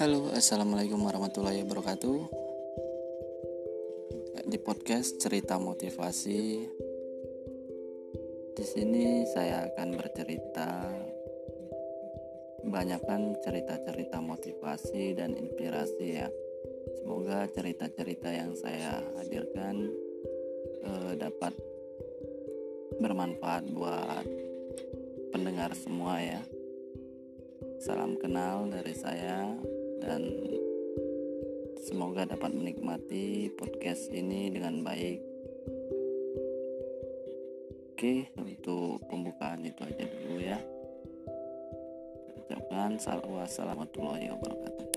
Halo, assalamualaikum warahmatullahi wabarakatuh. Di podcast cerita motivasi, di sini saya akan bercerita banyakkan cerita-cerita motivasi dan inspirasi ya. Semoga cerita-cerita yang saya hadirkan eh, dapat bermanfaat buat pendengar semua ya. Salam kenal dari saya dan semoga dapat menikmati podcast ini dengan baik. Oke, untuk pembukaan itu aja dulu ya. Ucapkan wassalamualaikum warahmatullahi wabarakatuh.